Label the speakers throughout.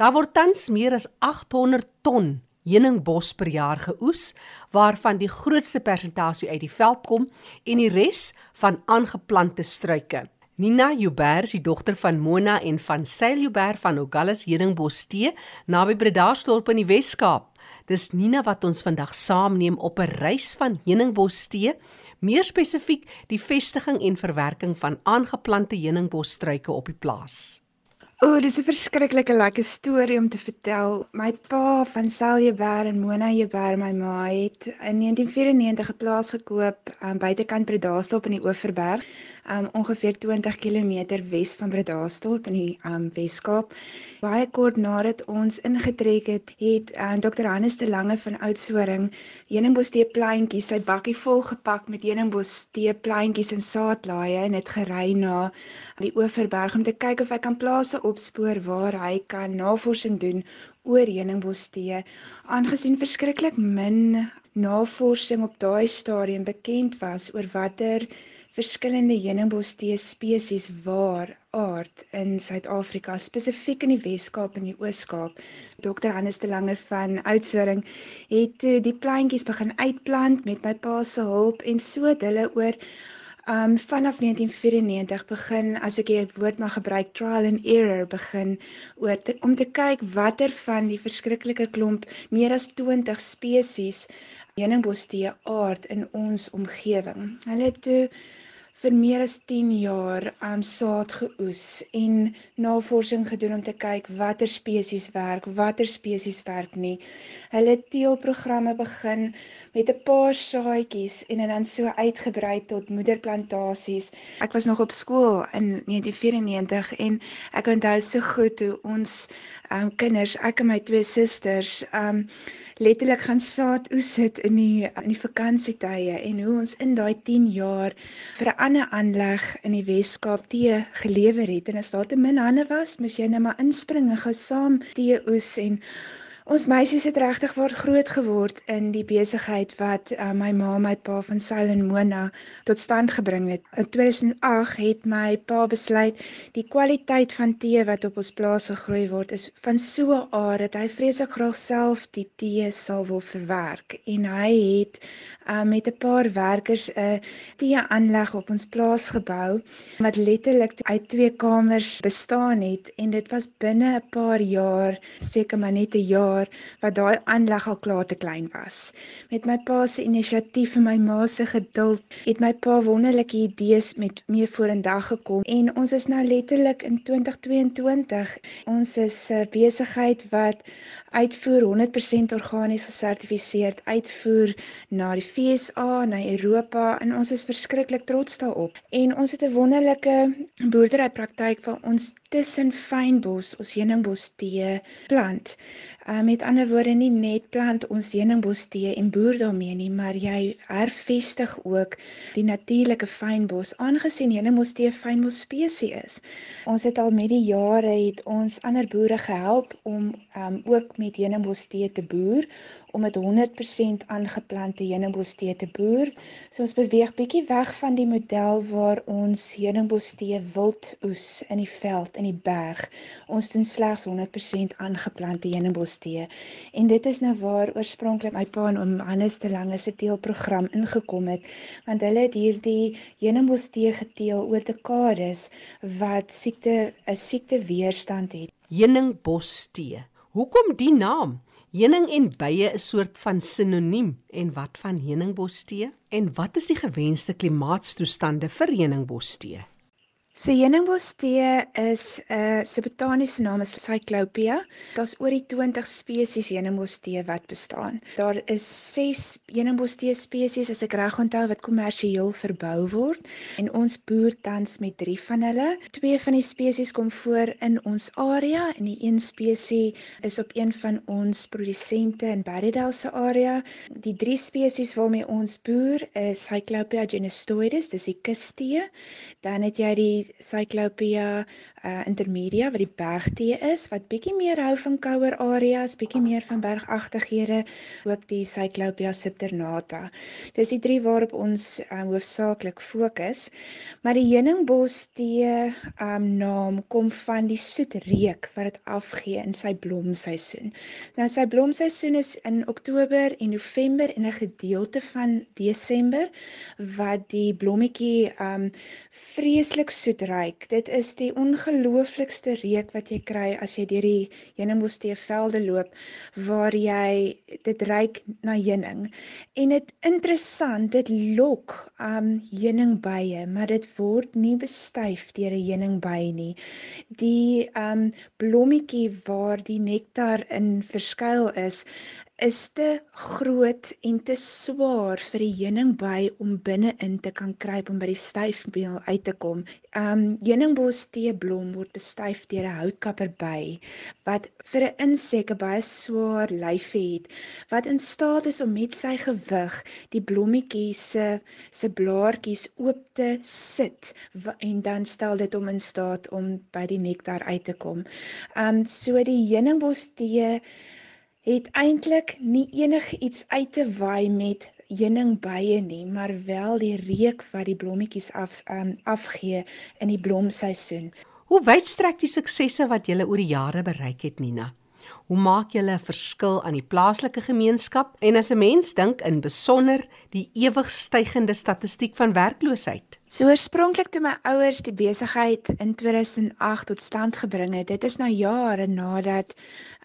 Speaker 1: Daar word tans meer as 800 ton heuningbos per jaar geoes, waarvan die grootste persentasie uit die veld kom en die res van aangeplante struike. Nina Joubert, die dogter van Mona en van Sail Joubert van Ogallas Heuningbos Tee, naby Bredasdorp in die Wes-Kaap. Dis Nina wat ons vandag saamneem op 'n reis van heuningbos tee, meer spesifiek die vestiging en verwerking van aangeplante heuningbosstruike op die plaas.
Speaker 2: O, oh, dis 'n verskriklike lekker storie om te vertel. My pa van Seljeberg en Mona Jeberg, my ma het in 1994 'n plaas gekoop um, buitekant Bredasdorp in die Oeverberg, um, ongeveer 20 km wes van Bredasdorp in die um, Weskaap. Baie kort nadat ons ingetrek het, het um, Dr. Hannes de Lange van Oudtshoorn heuningbos tee pleintjies, sy bakkie vol gepak met heuningbos tee pleintjies en saadlaaie en het gery na die Oeverberg om te kyk of hy kan plase opspoor waar hy kan navorsing doen oor heuningbostee. Aangesien verskriklik min navorsing op daai stadium bekend was oor watter verskillende heuningbostee spesies waar aard in Suid-Afrika, spesifiek in die Wes-Kaap en die Oos-Kaap. Dr. Hannes de Lange van Oudtshoorn het die plantjies begin uitplant met my pa se hulp en so het hulle oor Um vanaf 1994 begin as ek die woord mag gebruik trial and error begin oor te, om te kyk watter van die verskriklike klomp meer as 20 spesies heuningbostee aard in ons omgewing. Hulle het toe vir meer as 10 jaar aan um, saad geoes en navorsing gedoen om te kyk watter spesies werk, watter spesies werk nie. Hulle teelprogramme begin met 'n paar saadjies en dan so uitgebrei tot moederplantasies. Ek was nog op skool in 1994 en ek onthou so goed hoe ons um, kinders, ek en my twee susters, um letterlik gaan saad oes sit in die in die vakansietye en hoe ons in daai 10 jaar vir 'n ander aanleg in die Wes-Kaap tee gelewer het. En as daar te min hande was, moes jy net maar inspring en gou saam tee oes en Ons meisies het regtig word groot geword in die besigheid wat uh, my ma, my pa van Sail en Mona tot stand gebring het. In 2008 het my pa besluit die kwaliteit van tee wat op ons plaas gegroei word is van so 'n aard dat hy vreeslik graag self die tee sal wil verwerk en hy het uh, met 'n paar werkers 'n tee aanleg op ons plaas gebou wat letterlik uit twee kamers bestaan het en dit was binne 'n paar jaar seker maar net 'n jaar jaar wat daai aanleg al klaar te klein was. Met my pa se inisiatief en my ma se geduld het my pa wonderlike idees met mee vorendag gekom en ons is nou letterlik in 2022. Ons is 'n besigheid wat uitvoer 100% organies gesertifiseerd uitvoer na die FSA, na Europa en ons is verskriklik trots daarop. En ons het 'n wonderlike boerderypraktyk waar ons tussen fynbos, ons heuningbos tee plant. Uh, met ander woorde nie net plant ons heuningbos tee en boer daarmee nie, maar jy hervestig ook die natuurlike fynbos aangesien heuningbos tee fynbos spesies is. Ons het al met die jare het ons ander boere gehelp om um, ook met heuningbos tee te boer om met 100% aangeplante heuningbos tee te boer. So ons beweeg bietjie weg van die model waar ons heuningbos tee wild oes in die veld in die berg. Ons doen slegs 100% aangeplante heuningbos tee. En dit is nou waar oorspronklik my pa en oom Hannes te lange se teelprogram ingekom het, want hulle het hierdie heuningbos tee geteel oor dekades wat siekte 'n siekte weerstand het.
Speaker 1: Heuningbos tee. Hoekom die naam? Heuning en bye is soort van sinoniem en wat van heuningbostee? En wat is die gewenste klimaatstoestande vir heuningbostee?
Speaker 2: So heuningbostee is 'n uh, se botaniese naam is Cyclopia. Daar's oor die 20 spesies heuningbostee wat bestaan. Daar is 6 heuningbostee spesies as ek reg onthou wat kommersieel verbou word en ons boer tans met 3 van hulle. Twee van die spesies kom voor in ons area en die een spesies is op een van ons produsente in Berrydale se area. Die drie spesies waarmee ons boer is Cyclopia genestoides, dis die kustee. Dan het jy die die Cyclopia uh intermedia wat die bergtee is wat bietjie meer hou van kouer areas, bietjie meer van bergagtighede, ook die Cyclopia subternata. Dis die drie waarop ons um, hoofsaaklik fokus. Maar die heuningbos tee um naam kom van die soet reuk wat dit afgee in sy blomseisoen. Nou sy blomseisoen is in Oktober en November en 'n gedeelte van Desember wat die blommetjie um vreeslik soet ruik. Dit is die ongelooflikste reuk wat jy kry as jy deur die heuningbostee velde loop waar jy dit ruik na heuning. En dit interessant, dit lok um heuningbye, maar dit word nie bestuif deur 'n heuningby nie. Die um blommetjie waar die nektar in verskuil is, is te groot en te swaar vir die heuningby om binne-in te kan kruip om by die styfmeel uit te kom. Um heuningbos teeblom word bestuif deur 'n houtkapperby wat vir 'n insek 'n baie swaar lyfie het wat in staat is om met sy gewig die blommetjie se se blaartjies oop te sit en dan stel dit hom in staat om by die nektar uit te kom. Um so die heuningbos tee het eintlik nie enigiets uit te waai met heuningbye nie, maar wel die reuk wat die blommetjies af um, afgee in die blomseisoen.
Speaker 1: Hoe wyd strek die suksesse wat jy oor die jare bereik het, Nina? Hoe maak jy 'n verskil aan die plaaslike gemeenskap en as 'n mens dink in besonder die ewig stygende statistiek van werkloosheid?
Speaker 2: So oorspronklik toe my ouers die besigheid in 2008 tot stand gebring het, dit is nou jare nadat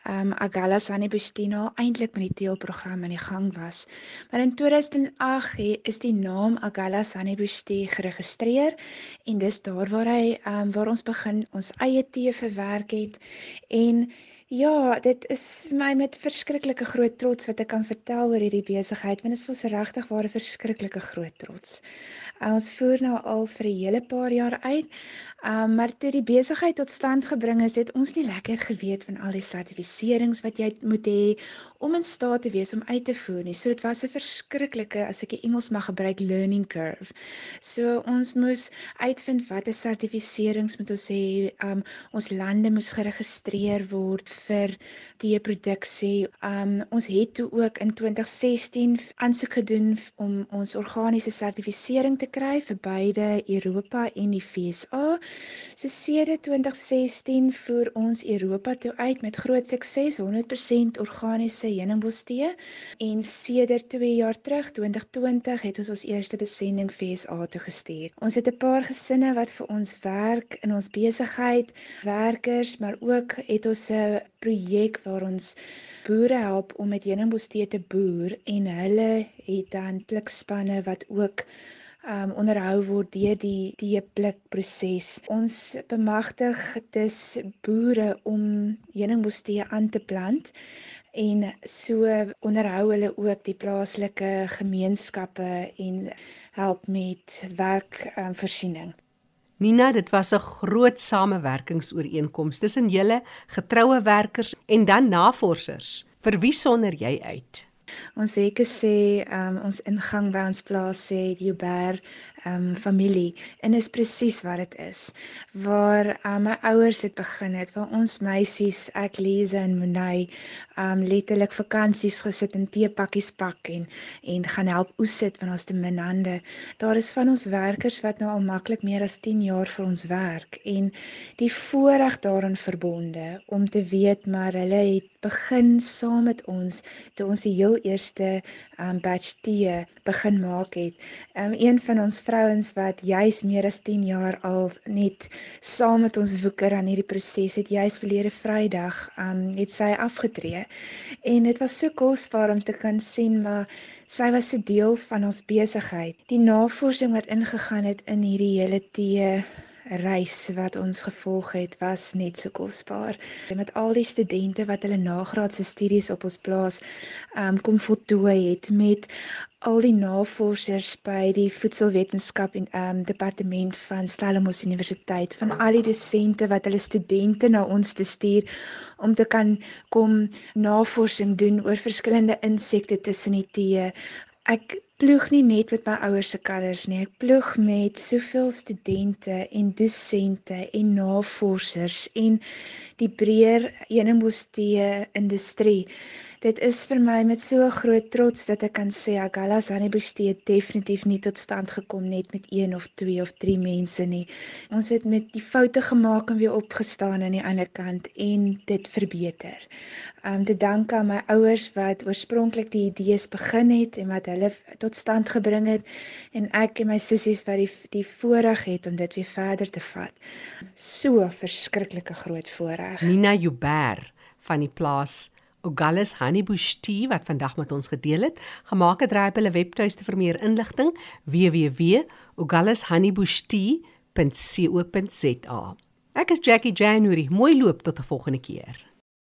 Speaker 2: um Agala Sanibustino eintlik met die teelprogram aan die gang was. Maar in 2008 he, is die naam Agala Sanibusti geregistreer en dis daar waar hy um waar ons begin ons eie tee verwerk het en Ja, dit is vir my met verskriklike groot trots wat ek kan vertel oor hierdie besigheid, want dit is vir ons regtig waar 'n verskriklike groot trots. Uh, ons voer nou al vir 'n hele paar jaar uit. Um maar toe die besigheid tot stand gebring is, het ons nie lekker geweet van al die sertifiserings wat jy moet hê om in staat te wees om uit te voer nie. So dit was 'n verskriklike, as ek die Engels mag gebruik, learning curve. So ons moes uitvind watter sertifiserings moet ons hê. Um ons lande moes geregistreer word vir die produksie. Um ons het toe ook in 2016 aansoek gedoen om ons organiese sertifisering te kry vir beide Europa en die FSA. So sedert 2016 voer ons Europa toe uit met groot sukses 100% organiese heuningbostee en sedert 2 jaar terug 2020 het ons ons eerste besending FSA toe gestuur. Ons het 'n paar gesinne wat vir ons werk in ons besigheid, werkers, maar ook het ons 'n projek waar ons boere help om met heuningbostee te boer en hulle het dan plikspanne wat ook um onderhou word deur die teepluk proses. Ons bemagtig dus boere om heuningbostee aan te plant en so onderhou hulle ook die plaaslike gemeenskappe en help met werkvoorsiening. Um,
Speaker 1: Nina, dit was 'n groot samewerkingsooreenkoms tussen julle getroue werkers en dan navorsers. Vir wie sonder jy uit?
Speaker 2: Ons sê gesê um, ons ingang by ons plaas sê Joubert um familie en is presies wat dit is. Waar um, my ouers het begin het, waar ons meisies, ek Lise en Monay, um letterlik vakansies gesit en teepakkies pak en en gaan help oes sit van ons te min hande. Daar is van ons werkers wat nou al maklik meer as 10 jaar vir ons werk en die voorreg daarin verbonde om te weet maar hulle het begin saam met ons toe ons die heel eerste um batch tee begin maak het. Um een van ons vrouens wat juis meer as 10 jaar al net saam met ons woeker aan hierdie proses het juis verlede Vrydag um het sy afgetree en dit was so kosbaar om te kan sien maar sy was 'n deel van ons besigheid die navorsing wat ingegaan het in hierdie hele tee reis wat ons gevolg het was net so kosbaar. Met al die studente wat hulle nagraadse studies op ons plaas um kom voltooi het met al die navorsers by die voedselwetenskap en um departement van Stellenbosch Universiteit van al die dosente wat hulle studente na ons te stuur om te kan kom navorsing doen oor verskillende insekte tussen die tee. Ek ploeg nie net met my ouers se kinders nie. Ek ploeg met soveel studente en dosente en navorsers en die breër Enemostee industrie. Dit is vir my met so groot trots dat ek kan sê Agallas Honeybush het definitief nie tot stand gekom net met 1 of 2 of 3 mense nie. Ons het met die foute gemaak en weer opgestaan aan die ander kant en dit verbeter. Um te dank aan my ouers wat oorspronklik die idees begin het en wat hulle tot stand gebring het en ek en my sissies wat die die voorreg het om dit weer verder te vat. So verskriklike groot voorreg.
Speaker 1: Nina Joubert van die plaas Ogallis Honeybush Tea wat vandag met ons gedeel het. Gemaak het draai op hulle webtuiste vir meer inligting www.ogallishoneybushtea.co.za. Ek is Jackie January. Mooi loop tot 'n volgende keer.